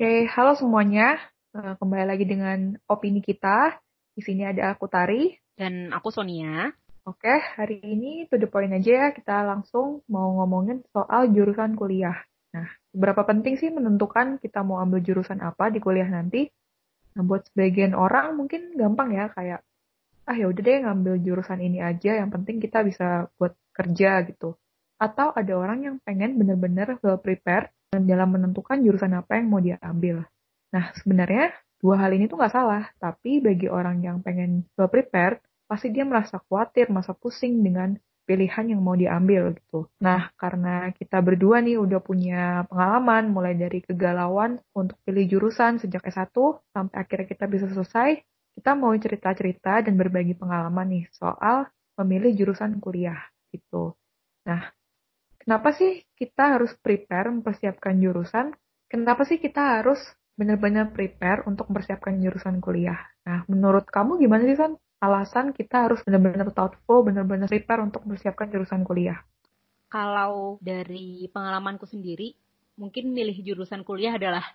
Oke, halo semuanya. Eh, Kembali lagi dengan opini kita. Di sini ada aku Tari. Dan aku Sonia. Oke, hari ini to the point aja ya. Kita langsung mau ngomongin soal jurusan kuliah. Nah, seberapa penting sih menentukan kita mau ambil jurusan apa di kuliah nanti? Nah, buat sebagian orang mungkin gampang ya, kayak ah ya udah deh ngambil jurusan ini aja, yang penting kita bisa buat kerja gitu. Atau ada orang yang pengen bener-bener well prepared dalam menentukan jurusan apa yang mau dia ambil. Nah, sebenarnya dua hal ini tuh nggak salah, tapi bagi orang yang pengen well prepared, pasti dia merasa khawatir, merasa pusing dengan pilihan yang mau diambil gitu. Nah, karena kita berdua nih udah punya pengalaman mulai dari kegalauan untuk pilih jurusan sejak S1 sampai akhirnya kita bisa selesai, kita mau cerita-cerita dan berbagi pengalaman nih soal memilih jurusan kuliah gitu. Nah, kenapa sih kita harus prepare mempersiapkan jurusan? Kenapa sih kita harus benar-benar prepare untuk mempersiapkan jurusan kuliah? Nah, menurut kamu gimana sih, Son? alasan kita harus benar-benar thoughtful, benar-benar prepare untuk mempersiapkan jurusan kuliah? Kalau dari pengalamanku sendiri, mungkin milih jurusan kuliah adalah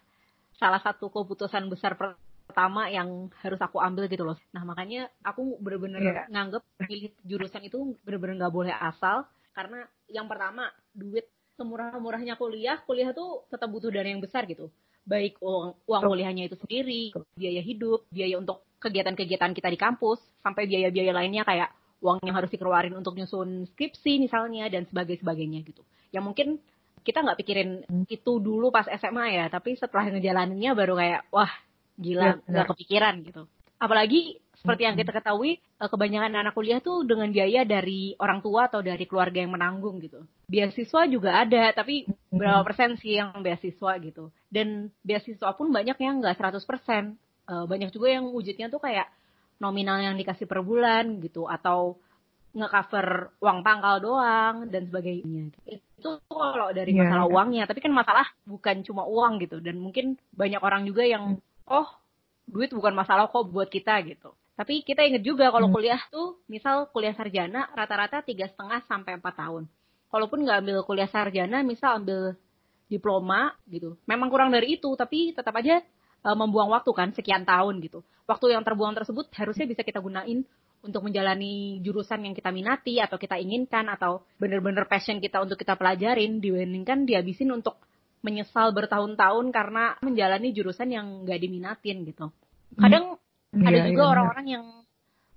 salah satu keputusan besar pertama yang harus aku ambil gitu loh. Nah makanya aku benar-benar yeah. nganggep pilih jurusan itu benar-benar nggak boleh asal karena yang pertama duit semurah-murahnya kuliah, kuliah tuh tetap butuh dana yang besar gitu. Baik uang, uang kuliahnya itu sendiri, biaya hidup, biaya untuk kegiatan-kegiatan kita di kampus, sampai biaya-biaya lainnya kayak uang yang harus dikeluarin untuk nyusun skripsi misalnya dan sebagainya gitu. Yang mungkin kita nggak pikirin itu dulu pas SMA ya, tapi setelah ngejalaninnya baru kayak wah gila iya, nggak kepikiran gitu. Apalagi seperti yang kita ketahui eh, kebanyakan anak kuliah tuh dengan biaya dari orang tua atau dari keluarga yang menanggung gitu. Beasiswa juga ada, tapi berapa persen sih yang beasiswa gitu. Dan beasiswa pun banyak yang nggak 100 persen uh, banyak juga yang wujudnya tuh kayak nominal yang dikasih per bulan gitu atau ngecover uang pangkal doang dan sebagainya. Itu kalau dari yeah. masalah uangnya, tapi kan masalah bukan cuma uang gitu dan mungkin banyak orang juga yang oh duit bukan masalah kok buat kita gitu. Tapi kita inget juga kalau hmm. kuliah tuh, misal kuliah sarjana rata-rata tiga setengah sampai empat tahun. Kalaupun nggak ambil kuliah sarjana, misal ambil diploma gitu, memang kurang dari itu, tapi tetap aja uh, membuang waktu kan sekian tahun gitu. Waktu yang terbuang tersebut harusnya bisa kita gunain untuk menjalani jurusan yang kita minati atau kita inginkan atau bener-bener passion kita untuk kita pelajarin dibandingkan dihabisin untuk menyesal bertahun-tahun karena menjalani jurusan yang gak diminatin gitu. Kadang hmm. Ada iya, juga iya, orang-orang yang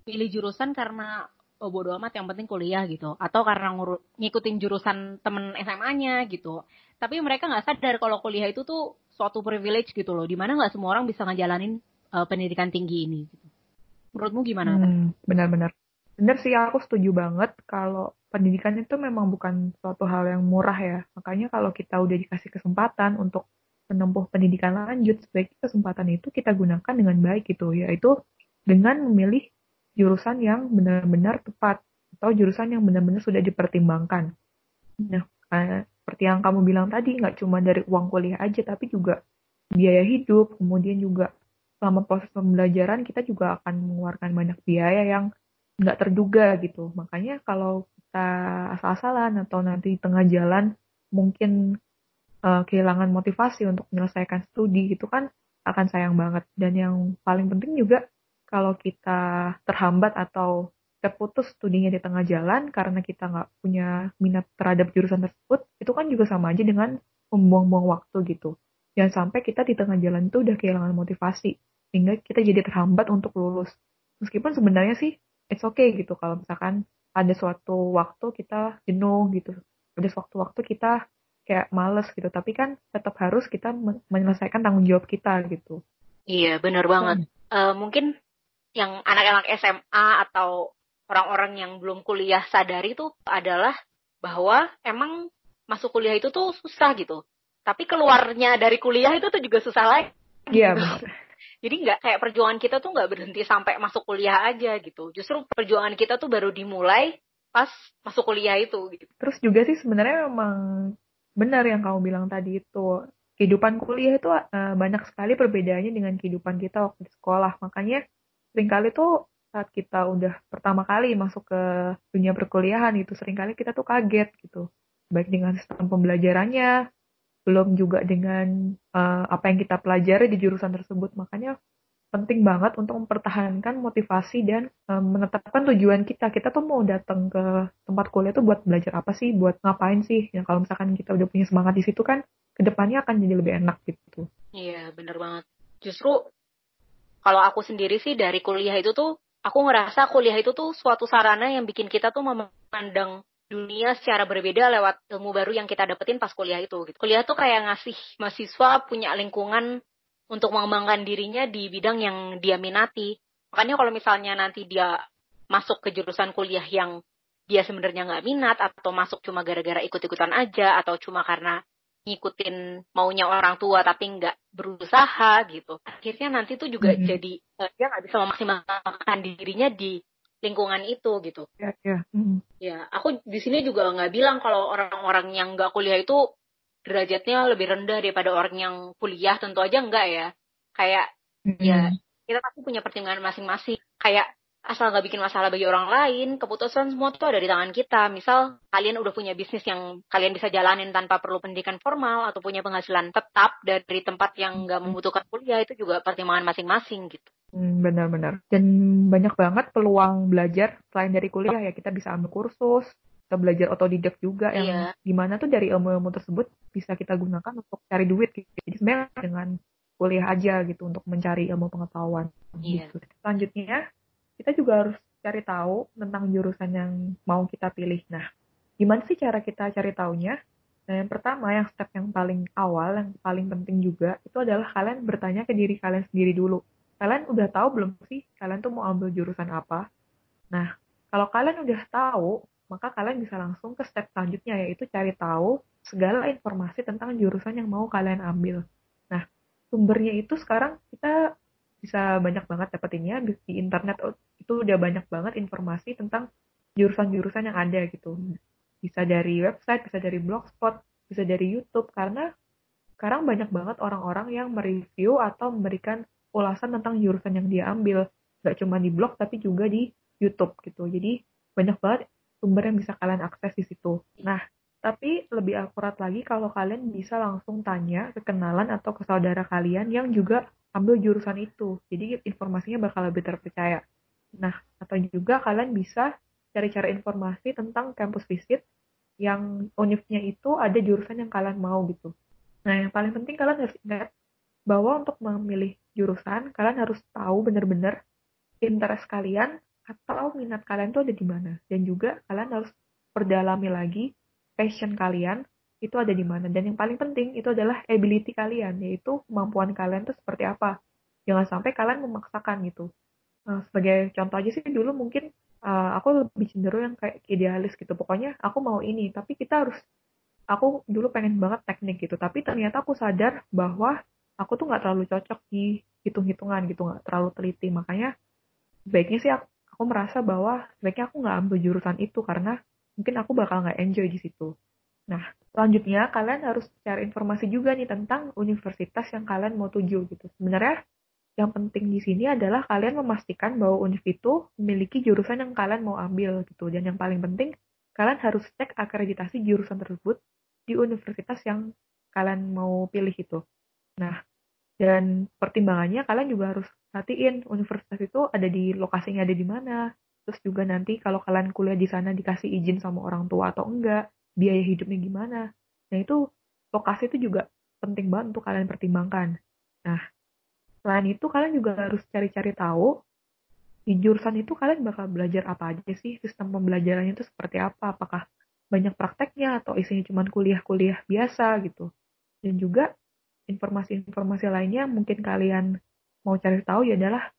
pilih jurusan karena oh bodo amat yang penting kuliah gitu atau karena ngikutin jurusan temen SMA-nya gitu. Tapi mereka nggak sadar kalau kuliah itu tuh suatu privilege gitu loh, di mana nggak semua orang bisa ngejalanin uh, pendidikan tinggi ini. Gitu. Menurutmu gimana? Hmm, benar-benar. Benar sih, aku setuju banget kalau pendidikan itu memang bukan suatu hal yang murah ya. Makanya kalau kita udah dikasih kesempatan untuk menempuh pendidikan lanjut, sebaiknya kesempatan itu kita gunakan dengan baik gitu, yaitu dengan memilih jurusan yang benar-benar tepat atau jurusan yang benar-benar sudah dipertimbangkan. Nah, seperti yang kamu bilang tadi nggak cuma dari uang kuliah aja tapi juga biaya hidup kemudian juga selama proses pembelajaran kita juga akan mengeluarkan banyak biaya yang nggak terduga gitu makanya kalau kita asal-asalan atau nanti di tengah jalan mungkin uh, kehilangan motivasi untuk menyelesaikan studi gitu kan akan sayang banget dan yang paling penting juga kalau kita terhambat atau terputus studinya di tengah jalan karena kita nggak punya minat terhadap jurusan tersebut, itu kan juga sama aja dengan membuang-buang waktu gitu. Jangan sampai kita di tengah jalan itu udah kehilangan motivasi, sehingga kita jadi terhambat untuk lulus. Meskipun sebenarnya sih, it's okay gitu kalau misalkan ada suatu waktu kita jenuh gitu, ada suatu waktu kita kayak males gitu, tapi kan tetap harus kita menyelesaikan tanggung jawab kita gitu. Iya, benar banget. Uh, mungkin yang anak-anak SMA atau orang-orang yang belum kuliah sadari tuh adalah bahwa emang masuk kuliah itu tuh susah gitu. Tapi keluarnya dari kuliah itu tuh juga susah lagi. Iya. Jadi nggak kayak perjuangan kita tuh nggak berhenti sampai masuk kuliah aja gitu. Justru perjuangan kita tuh baru dimulai pas masuk kuliah itu. Gitu. Terus juga sih sebenarnya memang benar yang kamu bilang tadi itu kehidupan kuliah itu uh, banyak sekali perbedaannya dengan kehidupan kita waktu di sekolah. Makanya sering kali tuh saat kita udah pertama kali masuk ke dunia perkuliahan itu sering kali kita tuh kaget gitu baik dengan sistem pembelajarannya belum juga dengan uh, apa yang kita pelajari di jurusan tersebut. Makanya penting banget untuk mempertahankan motivasi dan um, menetapkan tujuan kita. Kita tuh mau datang ke tempat kuliah tuh buat belajar apa sih, buat ngapain sih? Ya kalau misalkan kita udah punya semangat di situ kan, ke depannya akan jadi lebih enak gitu. Iya, bener banget. Justru kalau aku sendiri sih dari kuliah itu tuh, aku ngerasa kuliah itu tuh suatu sarana yang bikin kita tuh memandang dunia secara berbeda lewat ilmu baru yang kita dapetin pas kuliah itu. Gitu. Kuliah tuh kayak ngasih mahasiswa punya lingkungan untuk mengembangkan dirinya di bidang yang dia minati. Makanya kalau misalnya nanti dia masuk ke jurusan kuliah yang dia sebenarnya nggak minat atau masuk cuma gara-gara ikut-ikutan aja atau cuma karena ngikutin maunya orang tua tapi nggak berusaha gitu. Akhirnya nanti tuh juga mm -hmm. jadi uh, dia nggak bisa memaksimalkan dirinya di lingkungan itu gitu. Ya, ya. Mm. ya aku di sini juga nggak bilang kalau orang-orang yang nggak kuliah itu derajatnya lebih rendah daripada orang yang kuliah tentu aja enggak ya. Kayak mm. ya kita pasti punya pertimbangan masing-masing. Kayak asal nggak bikin masalah bagi orang lain, keputusan semua itu ada di tangan kita. Misal kalian udah punya bisnis yang kalian bisa jalanin tanpa perlu pendidikan formal atau punya penghasilan tetap dari tempat yang nggak membutuhkan kuliah itu juga pertimbangan masing-masing gitu. Hmm, benar-benar. Dan banyak banget peluang belajar selain dari kuliah ya kita bisa ambil kursus, kita belajar otodidak juga yang iya. di mana tuh dari ilmu-ilmu tersebut bisa kita gunakan untuk cari duit gitu. Jadi sebenarnya dengan kuliah aja gitu untuk mencari ilmu pengetahuan. Iya. Gitu. Selanjutnya kita juga harus cari tahu tentang jurusan yang mau kita pilih. Nah, gimana sih cara kita cari tahunya? Nah, yang pertama, yang step yang paling awal, yang paling penting juga, itu adalah kalian bertanya ke diri kalian sendiri dulu kalian udah tahu belum sih kalian tuh mau ambil jurusan apa? Nah, kalau kalian udah tahu, maka kalian bisa langsung ke step selanjutnya yaitu cari tahu segala informasi tentang jurusan yang mau kalian ambil. Nah, sumbernya itu sekarang kita bisa banyak banget dapetinnya di internet oh, itu udah banyak banget informasi tentang jurusan-jurusan yang ada gitu. Bisa dari website, bisa dari blogspot, bisa dari YouTube karena sekarang banyak banget orang-orang yang mereview atau memberikan ulasan tentang jurusan yang dia ambil nggak cuma di blog tapi juga di YouTube gitu jadi banyak banget sumber yang bisa kalian akses di situ. Nah tapi lebih akurat lagi kalau kalian bisa langsung tanya ke kenalan atau ke saudara kalian yang juga ambil jurusan itu. Jadi informasinya bakal lebih terpercaya. Nah atau juga kalian bisa cari-cari informasi tentang campus visit yang univnya itu ada jurusan yang kalian mau gitu. Nah yang paling penting kalian harus ingat bahwa untuk memilih jurusan, kalian harus tahu benar-benar interest kalian atau minat kalian tuh ada di mana. Dan juga kalian harus perdalami lagi passion kalian itu ada di mana. Dan yang paling penting itu adalah ability kalian, yaitu kemampuan kalian tuh seperti apa. Jangan sampai kalian memaksakan gitu. Nah, sebagai contoh aja sih dulu mungkin uh, aku lebih cenderung yang kayak idealis gitu. Pokoknya aku mau ini, tapi kita harus aku dulu pengen banget teknik gitu. Tapi ternyata aku sadar bahwa aku tuh nggak terlalu cocok di hitung-hitungan gitu nggak terlalu teliti makanya baiknya sih aku, aku merasa bahwa sebaiknya aku nggak ambil jurusan itu karena mungkin aku bakal nggak enjoy di situ. Nah selanjutnya kalian harus cari informasi juga nih tentang universitas yang kalian mau tuju gitu. Sebenarnya yang penting di sini adalah kalian memastikan bahwa univ itu memiliki jurusan yang kalian mau ambil gitu. Dan yang paling penting kalian harus cek akreditasi jurusan tersebut di universitas yang kalian mau pilih itu. Nah, dan pertimbangannya kalian juga harus perhatiin universitas itu ada di lokasinya ada di mana. Terus juga nanti kalau kalian kuliah di sana dikasih izin sama orang tua atau enggak, biaya hidupnya gimana. Nah itu lokasi itu juga penting banget untuk kalian pertimbangkan. Nah, selain itu kalian juga harus cari-cari tahu di jurusan itu kalian bakal belajar apa aja sih, sistem pembelajarannya itu seperti apa, apakah banyak prakteknya atau isinya cuma kuliah-kuliah biasa gitu. Dan juga informasi-informasi lainnya mungkin kalian mau cari tahu ya adalah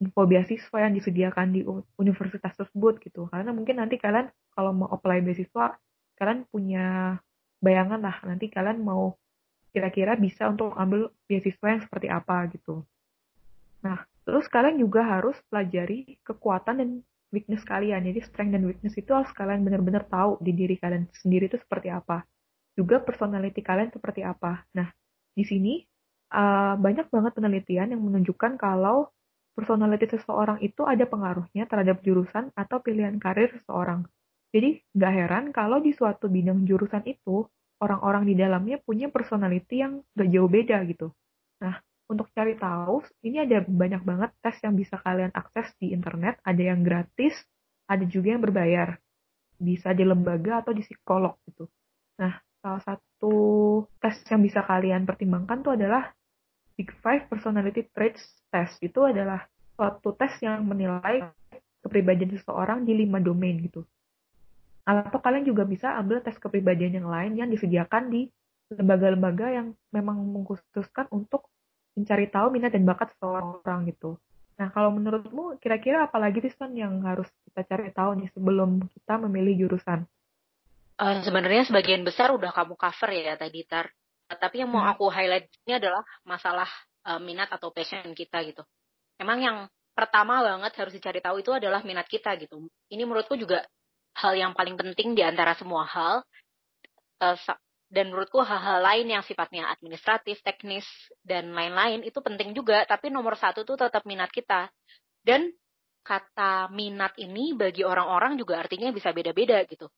info beasiswa yang disediakan di universitas tersebut gitu. Karena mungkin nanti kalian kalau mau apply beasiswa kalian punya bayangan lah nanti kalian mau kira-kira bisa untuk ambil beasiswa yang seperti apa gitu. Nah terus kalian juga harus pelajari kekuatan dan weakness kalian. Jadi strength dan weakness itu harus kalian benar-benar tahu di diri kalian sendiri itu seperti apa. Juga personality kalian seperti apa. Nah di sini uh, banyak banget penelitian yang menunjukkan kalau personality seseorang itu ada pengaruhnya terhadap jurusan atau pilihan karir seseorang. Jadi nggak heran kalau di suatu bidang jurusan itu orang-orang di dalamnya punya personality yang gak jauh beda gitu. Nah, untuk cari tahu, ini ada banyak banget tes yang bisa kalian akses di internet. Ada yang gratis, ada juga yang berbayar. Bisa di lembaga atau di psikolog gitu. Nah, salah satu tes yang bisa kalian pertimbangkan tuh adalah Big Five Personality Traits Test. Itu adalah suatu tes yang menilai kepribadian seseorang di lima domain gitu. Atau kalian juga bisa ambil tes kepribadian yang lain yang disediakan di lembaga-lembaga yang memang mengkhususkan untuk mencari tahu minat dan bakat seseorang gitu. Nah, kalau menurutmu kira-kira apa lagi sih yang harus kita cari tahu nih sebelum kita memilih jurusan? Uh, sebenarnya sebagian besar udah kamu cover ya tadi Tar. Tapi yang mau hmm. aku highlight ini adalah masalah uh, minat atau passion kita gitu. Emang yang pertama banget harus dicari tahu itu adalah minat kita gitu. Ini menurutku juga hal yang paling penting di antara semua hal. Uh, dan menurutku hal-hal lain yang sifatnya administratif, teknis, dan lain-lain itu penting juga. Tapi nomor satu tuh tetap minat kita. Dan kata minat ini bagi orang-orang juga artinya bisa beda-beda gitu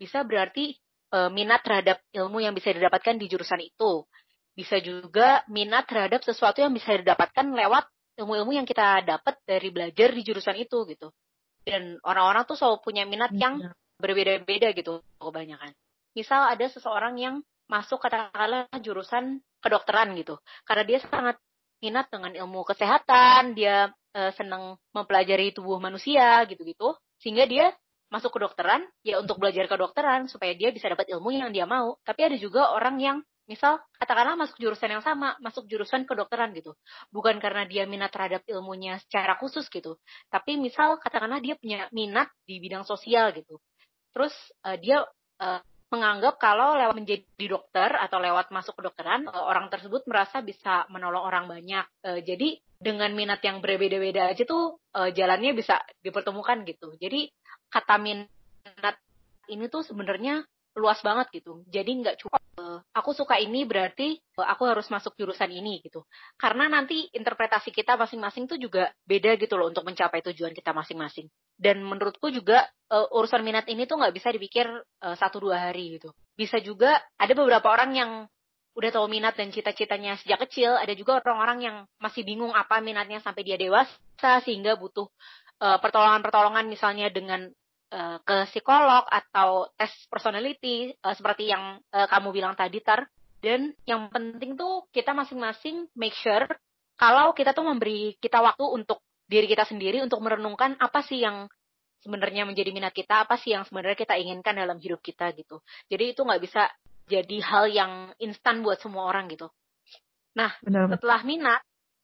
bisa berarti e, minat terhadap ilmu yang bisa didapatkan di jurusan itu. Bisa juga minat terhadap sesuatu yang bisa didapatkan lewat ilmu-ilmu yang kita dapat dari belajar di jurusan itu gitu. Dan orang-orang tuh selalu punya minat yang iya. berbeda-beda gitu kebanyakan. Misal ada seseorang yang masuk katakanlah jurusan kedokteran gitu. Karena dia sangat minat dengan ilmu kesehatan, dia e, senang mempelajari tubuh manusia gitu-gitu. Sehingga dia masuk kedokteran ya untuk belajar kedokteran supaya dia bisa dapat ilmu yang dia mau. Tapi ada juga orang yang misal katakanlah masuk jurusan yang sama, masuk jurusan kedokteran gitu. Bukan karena dia minat terhadap ilmunya secara khusus gitu. Tapi misal katakanlah dia punya minat di bidang sosial gitu. Terus uh, dia uh, menganggap kalau lewat menjadi dokter atau lewat masuk kedokteran uh, orang tersebut merasa bisa menolong orang banyak. Uh, jadi dengan minat yang berbeda-beda aja tuh uh, jalannya bisa dipertemukan gitu. Jadi kata minat ini tuh sebenarnya luas banget gitu. Jadi nggak cuma uh, aku suka ini berarti uh, aku harus masuk jurusan ini gitu. Karena nanti interpretasi kita masing-masing tuh juga beda gitu loh untuk mencapai tujuan kita masing-masing. Dan menurutku juga uh, urusan minat ini tuh nggak bisa dipikir satu dua hari gitu. Bisa juga ada beberapa orang yang udah tahu minat dan cita-citanya sejak kecil. Ada juga orang-orang yang masih bingung apa minatnya sampai dia dewasa sehingga butuh pertolongan-pertolongan misalnya dengan uh, ke psikolog atau tes personality uh, seperti yang uh, kamu bilang tadi tar. Dan yang penting tuh kita masing-masing make sure kalau kita tuh memberi kita waktu untuk diri kita sendiri untuk merenungkan apa sih yang sebenarnya menjadi minat kita apa sih yang sebenarnya kita inginkan dalam hidup kita gitu. Jadi itu nggak bisa jadi hal yang instan buat semua orang gitu. Nah Benar. setelah minat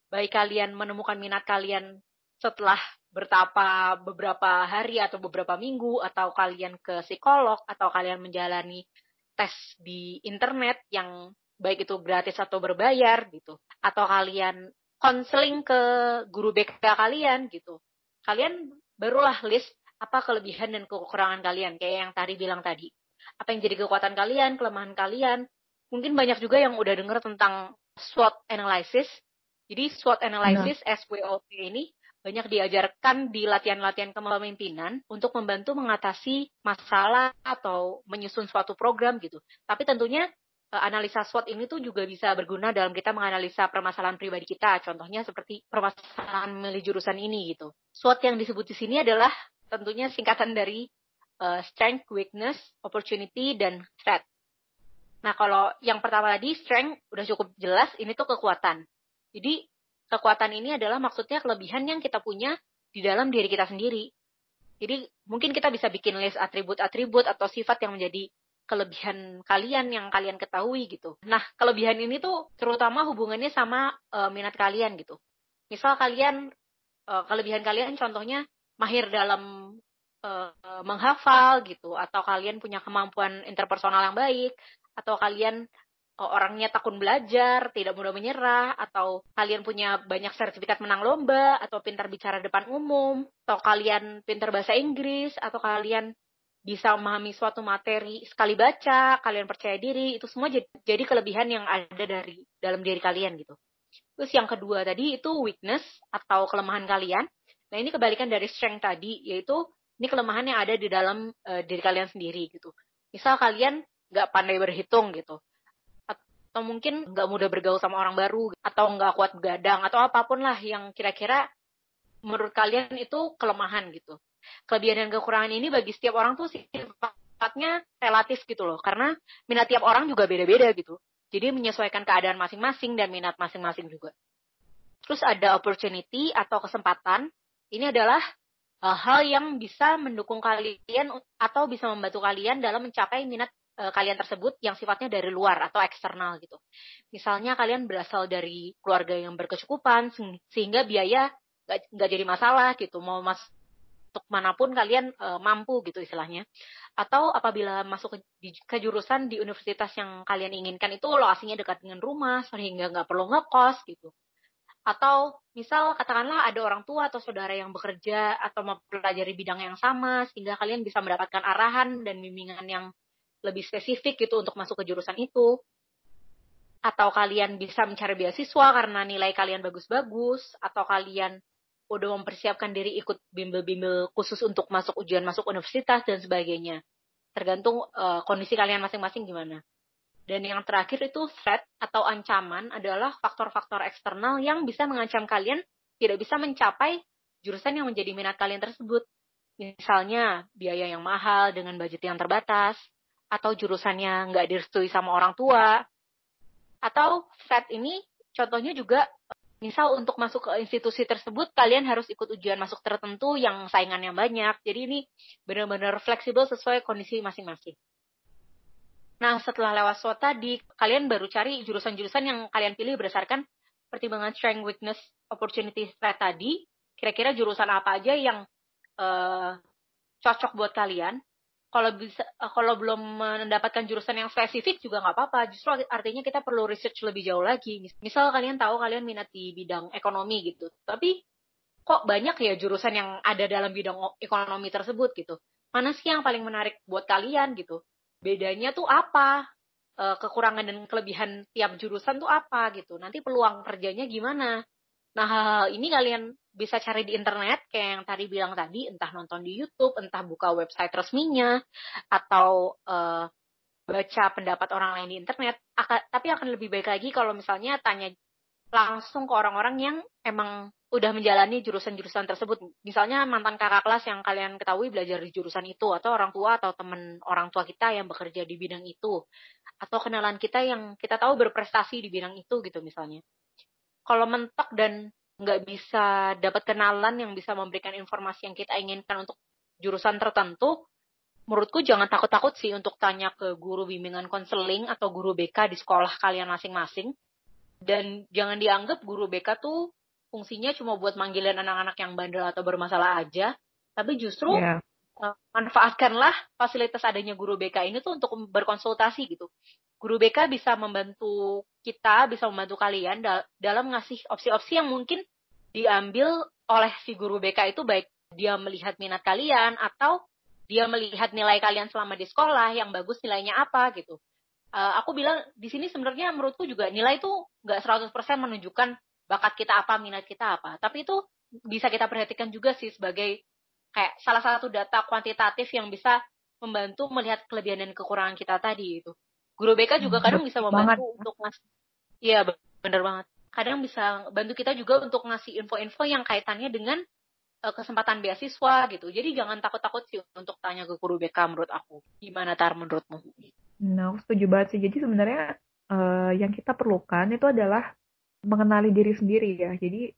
baik kalian menemukan minat kalian setelah bertapa beberapa hari atau beberapa minggu atau kalian ke psikolog atau kalian menjalani tes di internet yang baik itu gratis atau berbayar gitu. Atau kalian konseling ke guru BK kalian gitu. Kalian barulah list apa kelebihan dan kekurangan kalian kayak yang tadi bilang tadi. Apa yang jadi kekuatan kalian kelemahan kalian. Mungkin banyak juga yang udah denger tentang SWOT analysis. Jadi SWOT analysis nah. SWOT ini banyak diajarkan di latihan-latihan kepemimpinan untuk membantu mengatasi masalah atau menyusun suatu program gitu. Tapi tentunya eh, analisa SWOT ini tuh juga bisa berguna dalam kita menganalisa permasalahan pribadi kita. Contohnya seperti permasalahan memilih jurusan ini gitu. SWOT yang disebut di sini adalah tentunya singkatan dari uh, strength, weakness, opportunity, dan threat. Nah, kalau yang pertama tadi strength udah cukup jelas, ini tuh kekuatan. Jadi kekuatan ini adalah maksudnya kelebihan yang kita punya di dalam diri kita sendiri. Jadi mungkin kita bisa bikin list atribut-atribut atau sifat yang menjadi kelebihan kalian yang kalian ketahui gitu. Nah, kelebihan ini tuh terutama hubungannya sama uh, minat kalian gitu. Misal kalian uh, kelebihan kalian contohnya mahir dalam uh, menghafal gitu atau kalian punya kemampuan interpersonal yang baik atau kalian orangnya takut belajar, tidak mudah menyerah, atau kalian punya banyak sertifikat menang lomba, atau pintar bicara depan umum, atau kalian pintar bahasa Inggris, atau kalian bisa memahami suatu materi sekali baca, kalian percaya diri, itu semua jadi kelebihan yang ada dari dalam diri kalian gitu. Terus yang kedua tadi itu weakness atau kelemahan kalian. Nah ini kebalikan dari strength tadi, yaitu ini kelemahan yang ada di dalam uh, diri kalian sendiri gitu. Misal kalian nggak pandai berhitung gitu atau mungkin nggak mudah bergaul sama orang baru atau nggak kuat begadang atau apa pun lah yang kira-kira menurut kalian itu kelemahan gitu. Kelebihan dan kekurangan ini bagi setiap orang tuh sifatnya relatif gitu loh karena minat tiap orang juga beda-beda gitu. Jadi menyesuaikan keadaan masing-masing dan minat masing-masing juga. Terus ada opportunity atau kesempatan. Ini adalah uh, hal yang bisa mendukung kalian atau bisa membantu kalian dalam mencapai minat uh, kalian tersebut yang sifatnya dari luar atau eksternal gitu. Misalnya kalian berasal dari keluarga yang berkecukupan sehingga biaya nggak jadi masalah gitu. Mau masuk mana pun kalian uh, mampu gitu istilahnya. Atau apabila masuk ke, di, ke jurusan di universitas yang kalian inginkan itu lokasinya dekat dengan rumah sehingga nggak perlu ngekos gitu. Atau misal katakanlah ada orang tua atau saudara yang bekerja atau mempelajari bidang yang sama sehingga kalian bisa mendapatkan arahan dan bimbingan yang lebih spesifik gitu untuk masuk ke jurusan itu. Atau kalian bisa mencari beasiswa karena nilai kalian bagus-bagus, atau kalian udah mempersiapkan diri ikut bimbel-bimbel khusus untuk masuk ujian masuk universitas dan sebagainya. Tergantung uh, kondisi kalian masing-masing gimana. Dan yang terakhir itu threat atau ancaman adalah faktor-faktor eksternal yang bisa mengancam kalian tidak bisa mencapai jurusan yang menjadi minat kalian tersebut. Misalnya biaya yang mahal dengan budget yang terbatas, atau jurusannya nggak direstui sama orang tua. Atau set ini contohnya juga misal untuk masuk ke institusi tersebut kalian harus ikut ujian masuk tertentu yang saingannya banyak. Jadi ini benar-benar fleksibel sesuai kondisi masing-masing. Nah, setelah lewat SWOT tadi, kalian baru cari jurusan-jurusan yang kalian pilih berdasarkan pertimbangan strength, weakness, opportunity, threat tadi. Kira-kira jurusan apa aja yang uh, cocok buat kalian kalau bisa eh, kalau belum mendapatkan jurusan yang spesifik juga nggak apa-apa. Justru artinya kita perlu research lebih jauh lagi. Misal kalian tahu kalian minat di bidang ekonomi gitu. Tapi kok banyak ya jurusan yang ada dalam bidang ekonomi tersebut gitu? Mana sih yang paling menarik buat kalian gitu? Bedanya tuh apa? Eh, kekurangan dan kelebihan tiap jurusan tuh apa gitu? Nanti peluang kerjanya gimana Nah, hal ini kalian bisa cari di internet kayak yang tadi bilang tadi, entah nonton di YouTube, entah buka website resminya, atau uh, baca pendapat orang lain di internet. Akan, tapi akan lebih baik lagi kalau misalnya tanya langsung ke orang-orang yang emang udah menjalani jurusan-jurusan tersebut. Misalnya mantan kakak kelas yang kalian ketahui belajar di jurusan itu, atau orang tua atau teman orang tua kita yang bekerja di bidang itu, atau kenalan kita yang kita tahu berprestasi di bidang itu gitu misalnya kalau mentok dan nggak bisa dapat kenalan yang bisa memberikan informasi yang kita inginkan untuk jurusan tertentu, menurutku jangan takut-takut sih untuk tanya ke guru bimbingan konseling atau guru BK di sekolah kalian masing-masing. Dan jangan dianggap guru BK tuh fungsinya cuma buat manggilin anak-anak yang bandel atau bermasalah aja, tapi justru yeah. Iya. manfaatkanlah fasilitas adanya guru BK ini tuh untuk berkonsultasi gitu guru BK bisa membantu kita, bisa membantu kalian dalam ngasih opsi-opsi yang mungkin diambil oleh si guru BK itu baik dia melihat minat kalian atau dia melihat nilai kalian selama di sekolah yang bagus nilainya apa gitu. Uh, aku bilang di sini sebenarnya menurutku juga nilai itu nggak 100% menunjukkan bakat kita apa, minat kita apa. Tapi itu bisa kita perhatikan juga sih sebagai kayak salah satu data kuantitatif yang bisa membantu melihat kelebihan dan kekurangan kita tadi itu. Guru BK juga kadang bisa membantu banget. untuk ngasih. Iya, bener banget. Kadang bisa bantu kita juga untuk ngasih info-info yang kaitannya dengan uh, kesempatan beasiswa gitu. Jadi jangan takut-takut sih untuk tanya ke guru BK menurut aku. Gimana tar menurutmu? Nah, aku setuju banget sih. Jadi sebenarnya uh, yang kita perlukan itu adalah mengenali diri sendiri ya. Jadi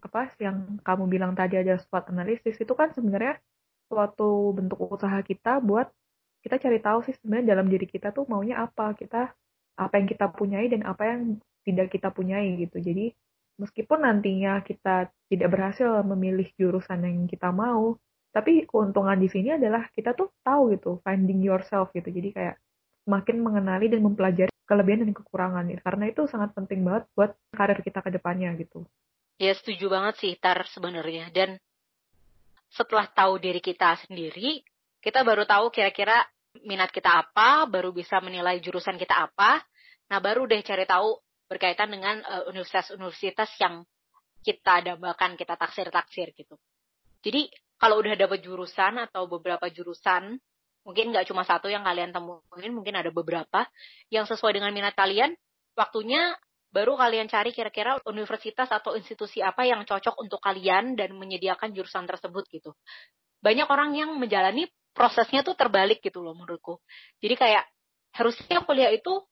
apa yang kamu bilang tadi ada SWOT analisis itu kan sebenarnya suatu bentuk usaha kita buat kita cari tahu sih sebenarnya dalam diri kita tuh maunya apa kita apa yang kita punyai dan apa yang tidak kita punyai gitu. Jadi meskipun nantinya kita tidak berhasil memilih jurusan yang kita mau tapi keuntungan di sini adalah kita tuh tahu gitu finding yourself gitu. Jadi kayak semakin mengenali dan mempelajari kelebihan dan kekurangan ya karena itu sangat penting banget buat karir kita ke depannya gitu. Ya setuju banget sih tar sebenarnya. Dan setelah tahu diri kita sendiri kita baru tahu kira-kira minat kita apa, baru bisa menilai jurusan kita apa. Nah, baru deh cari tahu berkaitan dengan uh, universitas-universitas yang kita dambakan, kita taksir-taksir gitu. Jadi, kalau udah dapat jurusan atau beberapa jurusan Mungkin nggak cuma satu yang kalian temuin, mungkin ada beberapa yang sesuai dengan minat kalian. Waktunya baru kalian cari kira-kira universitas atau institusi apa yang cocok untuk kalian dan menyediakan jurusan tersebut gitu. Banyak orang yang menjalani prosesnya tuh terbalik gitu loh menurutku. Jadi kayak harusnya kuliah itu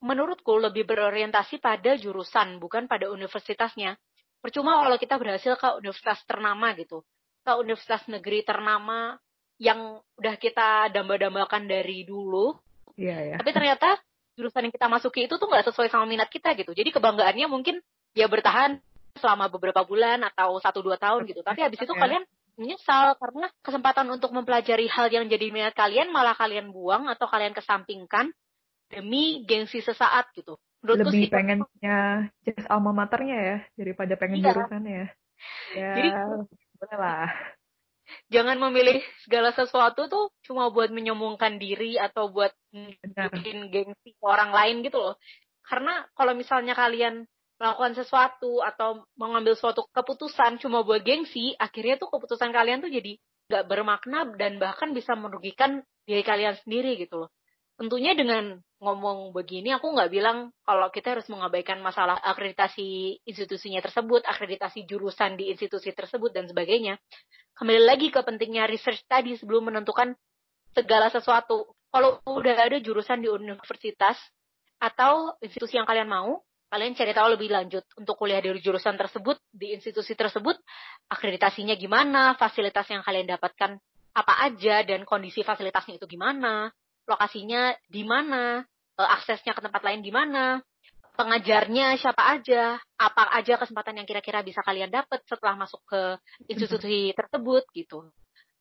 menurutku lebih berorientasi pada jurusan bukan pada universitasnya. Percuma kalau kita berhasil ke universitas ternama gitu. Ke universitas negeri ternama yang udah kita damba-dambakan dari dulu. Iya, ya. Tapi ternyata jurusan yang kita masuki itu tuh nggak sesuai sama minat kita gitu. Jadi kebanggaannya mungkin ya bertahan selama beberapa bulan atau satu dua tahun gitu. Tapi habis itu ya. kalian menyesal karena kesempatan untuk mempelajari hal yang jadi minat kalian malah kalian buang atau kalian kesampingkan demi gengsi sesaat gitu. Menurutku Lebih sih, pengennya just alma maternya ya daripada pengen iya. jurusannya ya. Ya, Jadi boleh lah jangan memilih segala sesuatu tuh cuma buat menyombongkan diri atau buat bikin gengsi orang lain gitu loh. Karena kalau misalnya kalian melakukan sesuatu atau mengambil suatu keputusan cuma buat gengsi, akhirnya tuh keputusan kalian tuh jadi gak bermakna dan bahkan bisa merugikan diri kalian sendiri gitu loh. Tentunya dengan ngomong begini, aku nggak bilang kalau kita harus mengabaikan masalah akreditasi institusinya tersebut, akreditasi jurusan di institusi tersebut, dan sebagainya kembali lagi ke pentingnya research tadi sebelum menentukan segala sesuatu. Kalau udah ada jurusan di universitas atau institusi yang kalian mau, kalian cari tahu lebih lanjut untuk kuliah di jurusan tersebut, di institusi tersebut, akreditasinya gimana, fasilitas yang kalian dapatkan apa aja, dan kondisi fasilitasnya itu gimana, lokasinya di mana, eh, aksesnya ke tempat lain gimana, pengajarnya siapa aja, apa aja kesempatan yang kira-kira bisa kalian dapat setelah masuk ke institusi tersebut gitu.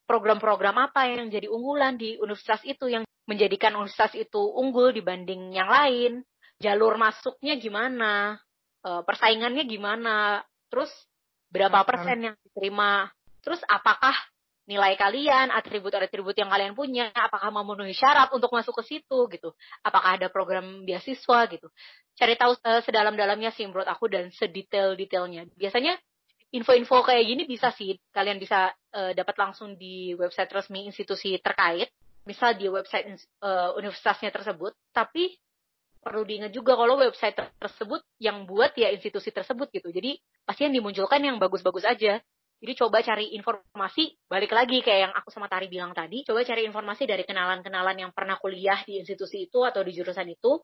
Program-program apa yang jadi unggulan di universitas itu yang menjadikan universitas itu unggul dibanding yang lain, jalur masuknya gimana, eh, persaingannya gimana, terus berapa persen yang diterima, terus apakah nilai kalian, atribut-atribut yang kalian punya, apakah memenuhi syarat untuk masuk ke situ gitu. Apakah ada program beasiswa gitu. Cari tahu uh, sedalam-dalamnya sih menurut aku dan sedetail-detailnya. Biasanya info-info kayak gini bisa sih kalian bisa uh, dapat langsung di website resmi institusi terkait, misal di website uh, universitasnya tersebut, tapi perlu diingat juga kalau website tersebut yang buat ya institusi tersebut gitu. Jadi pasti yang dimunculkan yang bagus-bagus aja. Jadi coba cari informasi, balik lagi kayak yang aku sama Tari bilang tadi, coba cari informasi dari kenalan-kenalan yang pernah kuliah di institusi itu atau di jurusan itu,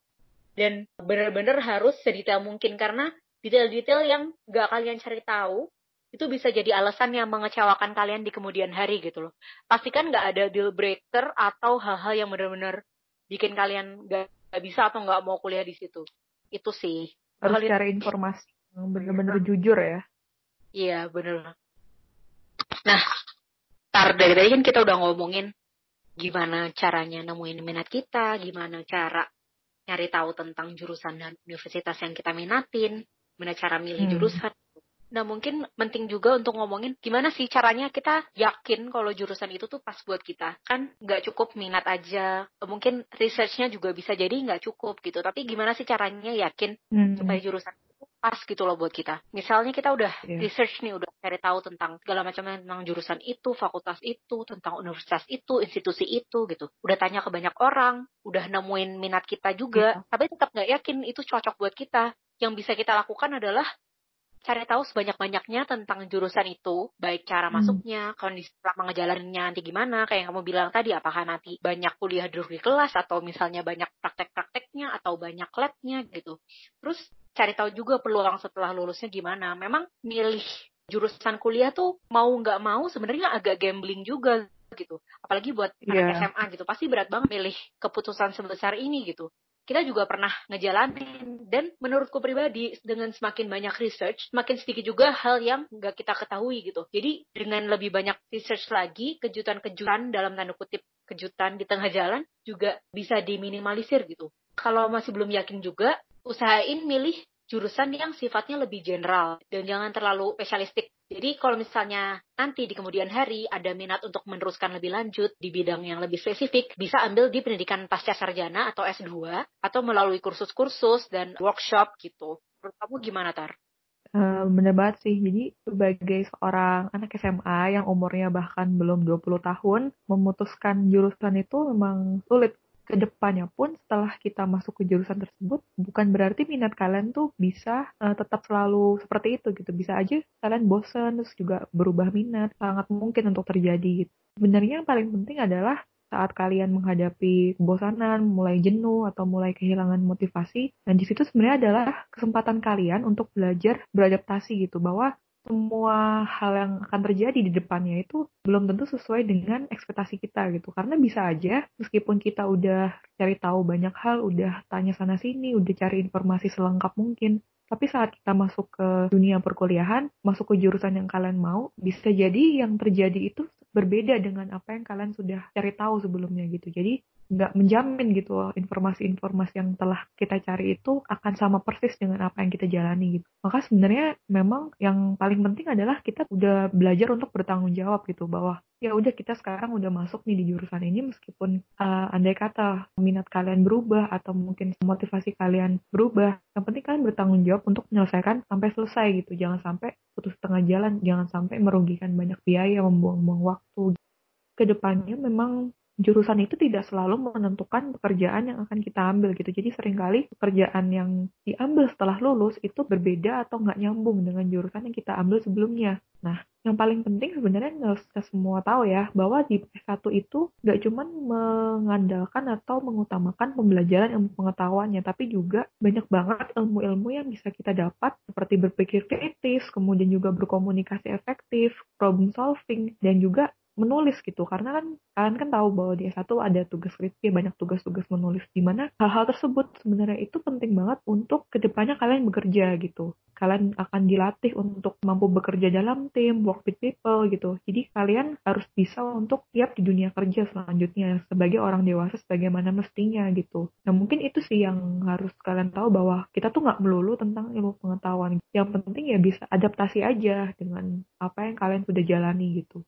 dan benar-benar harus sedetail mungkin karena detail-detail yang gak kalian cari tahu, itu bisa jadi alasan yang mengecewakan kalian di kemudian hari gitu loh. Pastikan gak ada deal breaker atau hal-hal yang benar-benar bikin kalian gak, gak bisa atau gak mau kuliah di situ. Itu sih. Harus cari informasi yang benar-benar jujur ya. Iya, benar. Nah, tar dari tadi kan kita udah ngomongin gimana caranya nemuin minat kita, gimana cara nyari tahu tentang jurusan dan universitas yang kita minatin, gimana cara milih hmm. jurusan. Nah mungkin penting juga untuk ngomongin gimana sih caranya kita yakin kalau jurusan itu tuh pas buat kita. Kan nggak cukup minat aja, mungkin researchnya juga bisa jadi nggak cukup gitu. Tapi gimana sih caranya yakin hmm. supaya jurusan pas gitu loh buat kita. Misalnya kita udah yeah. research nih, udah cari tahu tentang segala macam tentang jurusan itu, fakultas itu, tentang universitas itu, institusi itu gitu. Udah tanya ke banyak orang, udah nemuin minat kita juga, yeah. tapi tetap nggak yakin itu cocok buat kita. Yang bisa kita lakukan adalah cari tahu sebanyak-banyaknya tentang jurusan itu, baik cara hmm. masuknya, kondisi selama ngejalaninnya nanti gimana, kayak yang kamu bilang tadi, apakah nanti banyak kuliah duduk di kelas, atau misalnya banyak praktek-prakteknya, atau banyak labnya gitu. Terus cari tahu juga peluang setelah lulusnya gimana. Memang milih jurusan kuliah tuh mau nggak mau sebenarnya agak gambling juga gitu. Apalagi buat yeah. anak SMA gitu. Pasti berat banget milih keputusan sebesar ini gitu. Kita juga pernah ngejalanin dan menurutku pribadi dengan semakin banyak research, semakin sedikit juga hal yang nggak kita ketahui gitu. Jadi dengan lebih banyak research lagi, kejutan-kejutan dalam tanda kutip kejutan di tengah jalan juga bisa diminimalisir gitu. Kalau masih belum yakin juga, usahain milih jurusan yang sifatnya lebih general dan jangan terlalu spesialistik. Jadi kalau misalnya nanti di kemudian hari ada minat untuk meneruskan lebih lanjut di bidang yang lebih spesifik, bisa ambil di pendidikan pasca sarjana atau S2 atau melalui kursus-kursus dan workshop gitu. Menurut kamu gimana, Tar? Uh, bener banget sih. Jadi sebagai seorang anak SMA yang umurnya bahkan belum 20 tahun, memutuskan jurusan itu memang sulit. Ke depannya pun setelah kita masuk ke jurusan tersebut, bukan berarti minat kalian tuh bisa uh, tetap selalu seperti itu gitu. Bisa aja kalian bosan, terus juga berubah minat. Sangat mungkin untuk terjadi gitu. Sebenarnya yang paling penting adalah saat kalian menghadapi kebosanan, mulai jenuh atau mulai kehilangan motivasi. Dan di situ sebenarnya adalah kesempatan kalian untuk belajar beradaptasi gitu bahwa semua hal yang akan terjadi di depannya itu belum tentu sesuai dengan ekspektasi kita gitu. Karena bisa aja meskipun kita udah cari tahu banyak hal, udah tanya sana sini, udah cari informasi selengkap mungkin, tapi saat kita masuk ke dunia perkuliahan, masuk ke jurusan yang kalian mau, bisa jadi yang terjadi itu berbeda dengan apa yang kalian sudah cari tahu sebelumnya gitu. Jadi nggak menjamin gitu informasi-informasi yang telah kita cari itu akan sama persis dengan apa yang kita jalani gitu. Maka sebenarnya memang yang paling penting adalah kita udah belajar untuk bertanggung jawab gitu bahwa ya udah kita sekarang udah masuk nih di jurusan ini meskipun uh, andai kata minat kalian berubah atau mungkin motivasi kalian berubah yang penting kalian bertanggung jawab untuk menyelesaikan sampai selesai gitu jangan sampai putus tengah jalan jangan sampai merugikan banyak biaya membuang-buang waktu ke depannya memang jurusan itu tidak selalu menentukan pekerjaan yang akan kita ambil gitu. Jadi sering kali pekerjaan yang diambil setelah lulus itu berbeda atau nggak nyambung dengan jurusan yang kita ambil sebelumnya. Nah, yang paling penting sebenarnya nggak kita semua tahu ya bahwa di S1 itu nggak cuma mengandalkan atau mengutamakan pembelajaran ilmu pengetahuannya, tapi juga banyak banget ilmu-ilmu yang bisa kita dapat seperti berpikir kritis, kemudian juga berkomunikasi efektif, problem solving, dan juga menulis gitu. Karena kan kalian kan tahu bahwa di S1 ada tugas skripsi banyak tugas-tugas menulis. Di mana hal-hal tersebut sebenarnya itu penting banget untuk ke depannya kalian bekerja gitu. Kalian akan dilatih untuk mampu bekerja dalam tim work with people gitu. Jadi kalian harus bisa untuk siap di dunia kerja selanjutnya sebagai orang dewasa sebagaimana mestinya gitu. Nah mungkin itu sih yang harus kalian tahu bahwa kita tuh nggak melulu tentang ilmu pengetahuan. Yang penting ya bisa adaptasi aja dengan apa yang kalian sudah jalani gitu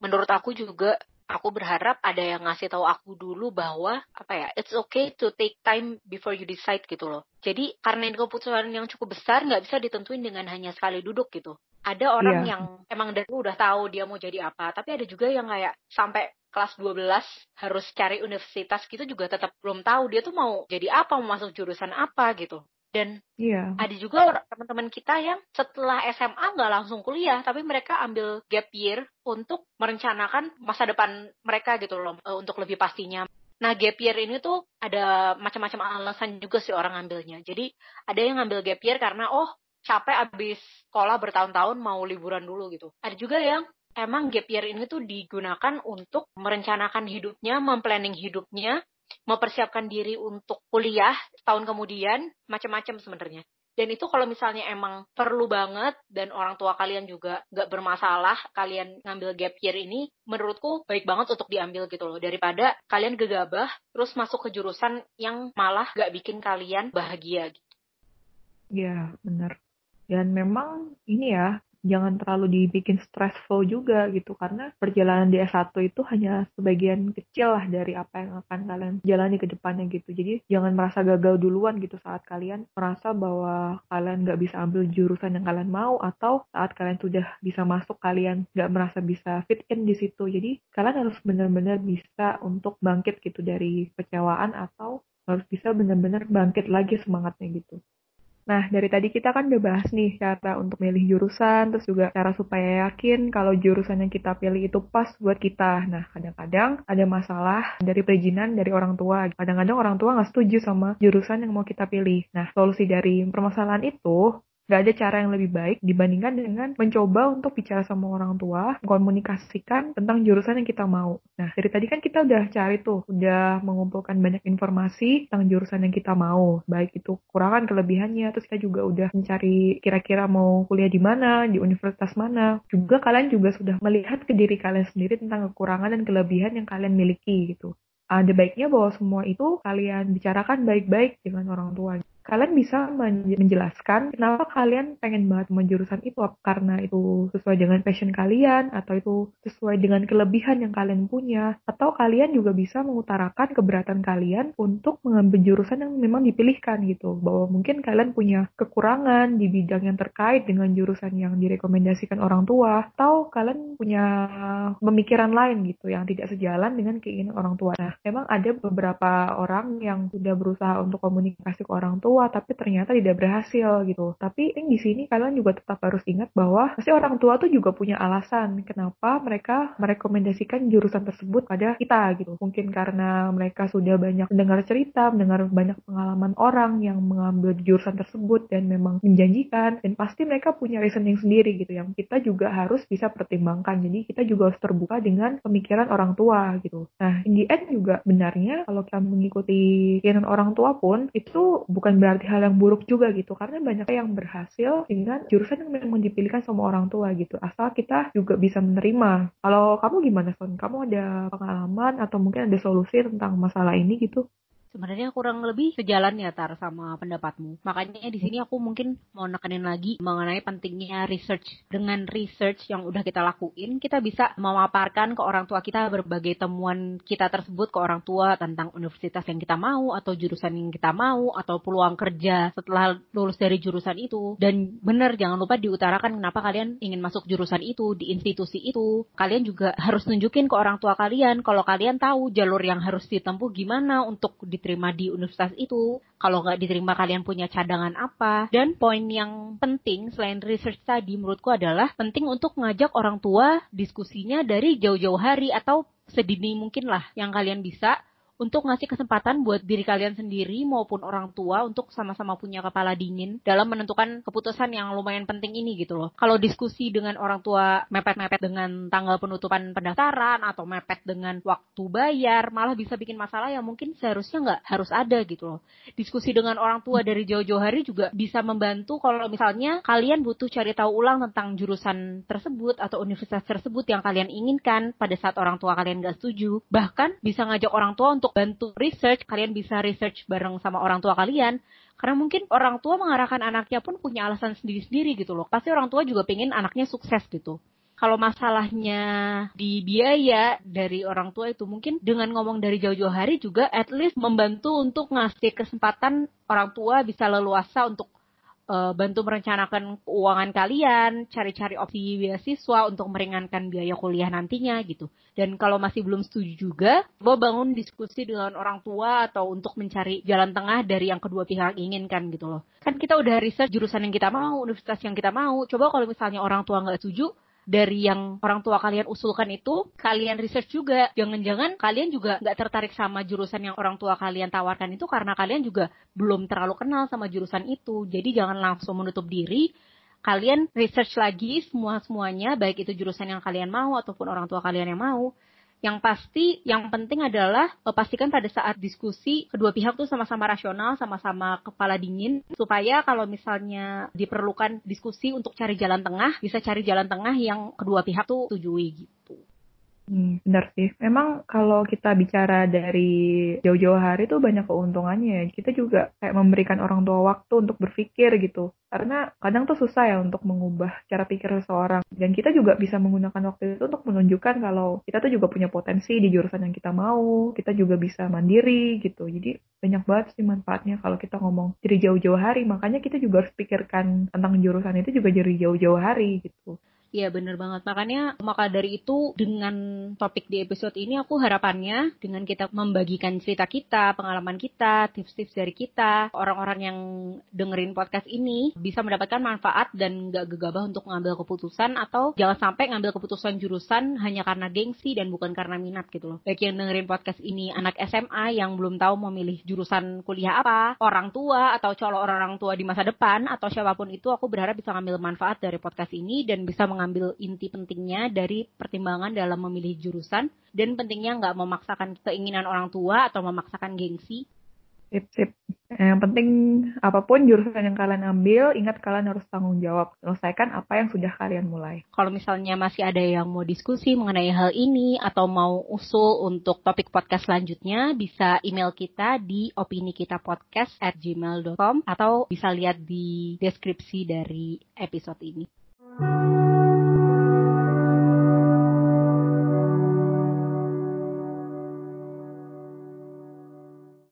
menurut aku juga aku berharap ada yang ngasih tahu aku dulu bahwa apa ya it's okay to take time before you decide gitu loh. Jadi karena ini keputusan yang cukup besar nggak bisa ditentuin dengan hanya sekali duduk gitu. Ada orang yeah. yang emang dari udah tahu dia mau jadi apa tapi ada juga yang kayak sampai kelas 12 harus cari universitas gitu juga tetap belum tahu dia tuh mau jadi apa mau masuk jurusan apa gitu dan yeah. ada juga teman-teman kita yang setelah SMA nggak langsung kuliah, tapi mereka ambil gap year untuk merencanakan masa depan mereka gitu loh, eh, untuk lebih pastinya. Nah, gap year ini tuh ada macam-macam alasan juga sih orang ambilnya. Jadi, ada yang ngambil gap year karena, oh, capek abis sekolah bertahun-tahun mau liburan dulu gitu. Ada juga yang emang gap year ini tuh digunakan untuk merencanakan hidupnya, memplanning hidupnya, mempersiapkan diri untuk kuliah tahun kemudian macam-macam sebenarnya. Dan itu kalau misalnya emang perlu banget dan orang tua kalian juga nggak bermasalah kalian ngambil gap year ini menurutku baik banget untuk diambil gitu loh. Daripada kalian gegabah terus masuk ke jurusan yang malah nggak bikin kalian bahagia gitu. Ya benar. Dan memang ini ya jangan terlalu dibikin stressful juga gitu. Karena perjalanan di S1 itu hanya sebagian kecil lah dari apa yang akan kalian jalani ke depannya gitu. Jadi jangan merasa gagal duluan gitu saat kalian merasa bahwa kalian nggak bisa ambil jurusan yang kalian mau atau saat kalian sudah bisa masuk kalian nggak merasa bisa fit in di situ. Jadi kalian harus benar-benar bisa untuk bangkit gitu dari kecewaan atau harus bisa benar-benar bangkit lagi semangatnya gitu Nah, dari tadi kita kan udah bahas nih cara untuk milih jurusan, terus juga cara supaya yakin kalau jurusan yang kita pilih itu pas buat kita. Nah, kadang-kadang ada masalah dari perizinan dari orang tua. Kadang-kadang orang tua nggak setuju sama jurusan yang mau kita pilih. Nah, solusi dari permasalahan itu Gak ada cara yang lebih baik dibandingkan dengan mencoba untuk bicara sama orang tua, komunikasikan tentang jurusan yang kita mau. Nah, dari tadi kan kita udah cari tuh, udah mengumpulkan banyak informasi tentang jurusan yang kita mau, baik itu kurangan kelebihannya, terus kita juga udah mencari kira-kira mau kuliah di mana, di universitas mana. Juga kalian juga sudah melihat ke diri kalian sendiri tentang kekurangan dan kelebihan yang kalian miliki gitu ada baiknya bahwa semua itu kalian bicarakan baik-baik dengan orang tua. Kalian bisa menjelaskan kenapa kalian pengen banget menjurusan itu karena itu sesuai dengan passion kalian atau itu sesuai dengan kelebihan yang kalian punya atau kalian juga bisa mengutarakan keberatan kalian untuk mengambil jurusan yang memang dipilihkan gitu bahwa mungkin kalian punya kekurangan di bidang yang terkait dengan jurusan yang direkomendasikan orang tua atau kalian punya pemikiran lain gitu yang tidak sejalan dengan keinginan orang tua. Nah, memang ada beberapa orang yang sudah berusaha untuk komunikasi ke orang tua tua tapi ternyata tidak berhasil gitu. Tapi di sini kalian juga tetap harus ingat bahwa pasti orang tua tuh juga punya alasan kenapa mereka merekomendasikan jurusan tersebut pada kita gitu. Mungkin karena mereka sudah banyak mendengar cerita, mendengar banyak pengalaman orang yang mengambil jurusan tersebut dan memang menjanjikan dan pasti mereka punya reasoning sendiri gitu yang kita juga harus bisa pertimbangkan. Jadi kita juga harus terbuka dengan pemikiran orang tua gitu. Nah, the end juga benarnya kalau kita mengikuti keinginan orang tua pun itu bukan berarti hal yang buruk juga gitu. Karena banyak yang berhasil dengan jurusan yang memang dipilihkan sama orang tua gitu. Asal kita juga bisa menerima. Kalau kamu gimana Son? Kamu ada pengalaman atau mungkin ada solusi tentang masalah ini gitu sebenarnya kurang lebih sejalan ya Tar sama pendapatmu. Makanya di sini aku mungkin mau nekenin lagi mengenai pentingnya research. Dengan research yang udah kita lakuin, kita bisa memaparkan ke orang tua kita berbagai temuan kita tersebut ke orang tua tentang universitas yang kita mau atau jurusan yang kita mau atau peluang kerja setelah lulus dari jurusan itu. Dan benar jangan lupa diutarakan kenapa kalian ingin masuk jurusan itu di institusi itu. Kalian juga harus tunjukin ke orang tua kalian kalau kalian tahu jalur yang harus ditempuh gimana untuk di diterima di universitas itu. Kalau nggak diterima kalian punya cadangan apa. Dan poin yang penting selain research tadi menurutku adalah penting untuk ngajak orang tua diskusinya dari jauh-jauh hari atau sedini mungkin lah yang kalian bisa untuk ngasih kesempatan buat diri kalian sendiri maupun orang tua untuk sama-sama punya kepala dingin dalam menentukan keputusan yang lumayan penting ini gitu loh. Kalau diskusi dengan orang tua mepet-mepet dengan tanggal penutupan pendaftaran atau mepet dengan waktu bayar malah bisa bikin masalah yang mungkin seharusnya nggak harus ada gitu loh. Diskusi dengan orang tua dari jauh-jauh hari juga bisa membantu kalau misalnya kalian butuh cari tahu ulang tentang jurusan tersebut atau universitas tersebut yang kalian inginkan pada saat orang tua kalian nggak setuju. Bahkan bisa ngajak orang tua untuk bantu research, kalian bisa research bareng sama orang tua kalian. Karena mungkin orang tua mengarahkan anaknya pun punya alasan sendiri-sendiri gitu loh. Pasti orang tua juga pengen anaknya sukses gitu. Kalau masalahnya di biaya dari orang tua itu mungkin dengan ngomong dari jauh-jauh hari juga at least membantu untuk ngasih kesempatan orang tua bisa leluasa untuk uh, bantu merencanakan keuangan kalian, cari-cari opsi beasiswa untuk meringankan biaya kuliah nantinya gitu. Dan kalau masih belum setuju juga, coba bangun diskusi dengan orang tua atau untuk mencari jalan tengah dari yang kedua pihak inginkan gitu loh. Kan kita udah riset jurusan yang kita mau, universitas yang kita mau. Coba kalau misalnya orang tua nggak setuju, dari yang orang tua kalian usulkan itu kalian research juga. Jangan-jangan kalian juga nggak tertarik sama jurusan yang orang tua kalian tawarkan itu karena kalian juga belum terlalu kenal sama jurusan itu. Jadi jangan langsung menutup diri. Kalian research lagi semua semuanya baik itu jurusan yang kalian mau ataupun orang tua kalian yang mau yang pasti, yang penting adalah uh, pastikan pada saat diskusi kedua pihak tuh sama-sama rasional, sama-sama kepala dingin supaya kalau misalnya diperlukan diskusi untuk cari jalan tengah, bisa cari jalan tengah yang kedua pihak tuh setujui gitu. Hmm, benar sih. Memang kalau kita bicara dari jauh-jauh hari itu banyak keuntungannya. Kita juga kayak memberikan orang tua waktu untuk berpikir gitu. Karena kadang tuh susah ya untuk mengubah cara pikir seseorang. Dan kita juga bisa menggunakan waktu itu untuk menunjukkan kalau kita tuh juga punya potensi di jurusan yang kita mau. Kita juga bisa mandiri gitu. Jadi banyak banget sih manfaatnya kalau kita ngomong dari jauh-jauh hari. Makanya kita juga harus pikirkan tentang jurusan itu juga dari jauh-jauh hari gitu. Iya bener banget. Makanya maka dari itu dengan topik di episode ini aku harapannya dengan kita membagikan cerita kita, pengalaman kita, tips-tips dari kita, orang-orang yang dengerin podcast ini bisa mendapatkan manfaat dan gak gegabah untuk mengambil keputusan atau jangan sampai ngambil keputusan jurusan hanya karena gengsi dan bukan karena minat gitu loh. Baik yang dengerin podcast ini anak SMA yang belum tahu mau milih jurusan kuliah apa, orang tua atau calon orang tua di masa depan atau siapa pun itu aku berharap bisa ngambil manfaat dari podcast ini dan bisa mengambil inti pentingnya dari pertimbangan dalam memilih jurusan dan pentingnya nggak memaksakan keinginan orang tua atau memaksakan gengsi. Sip, sip. Yang penting apa pun jurusan yang kalian ambil, ingat kalian harus tanggung jawab. Selesaikan apa yang sudah kalian mulai. Kalau misalnya masih ada yang mau diskusi mengenai hal ini atau mau usul untuk topik podcast selanjutnya, bisa email kita di opini kita podcast at gmail.com atau bisa lihat di deskripsi dari episode ini.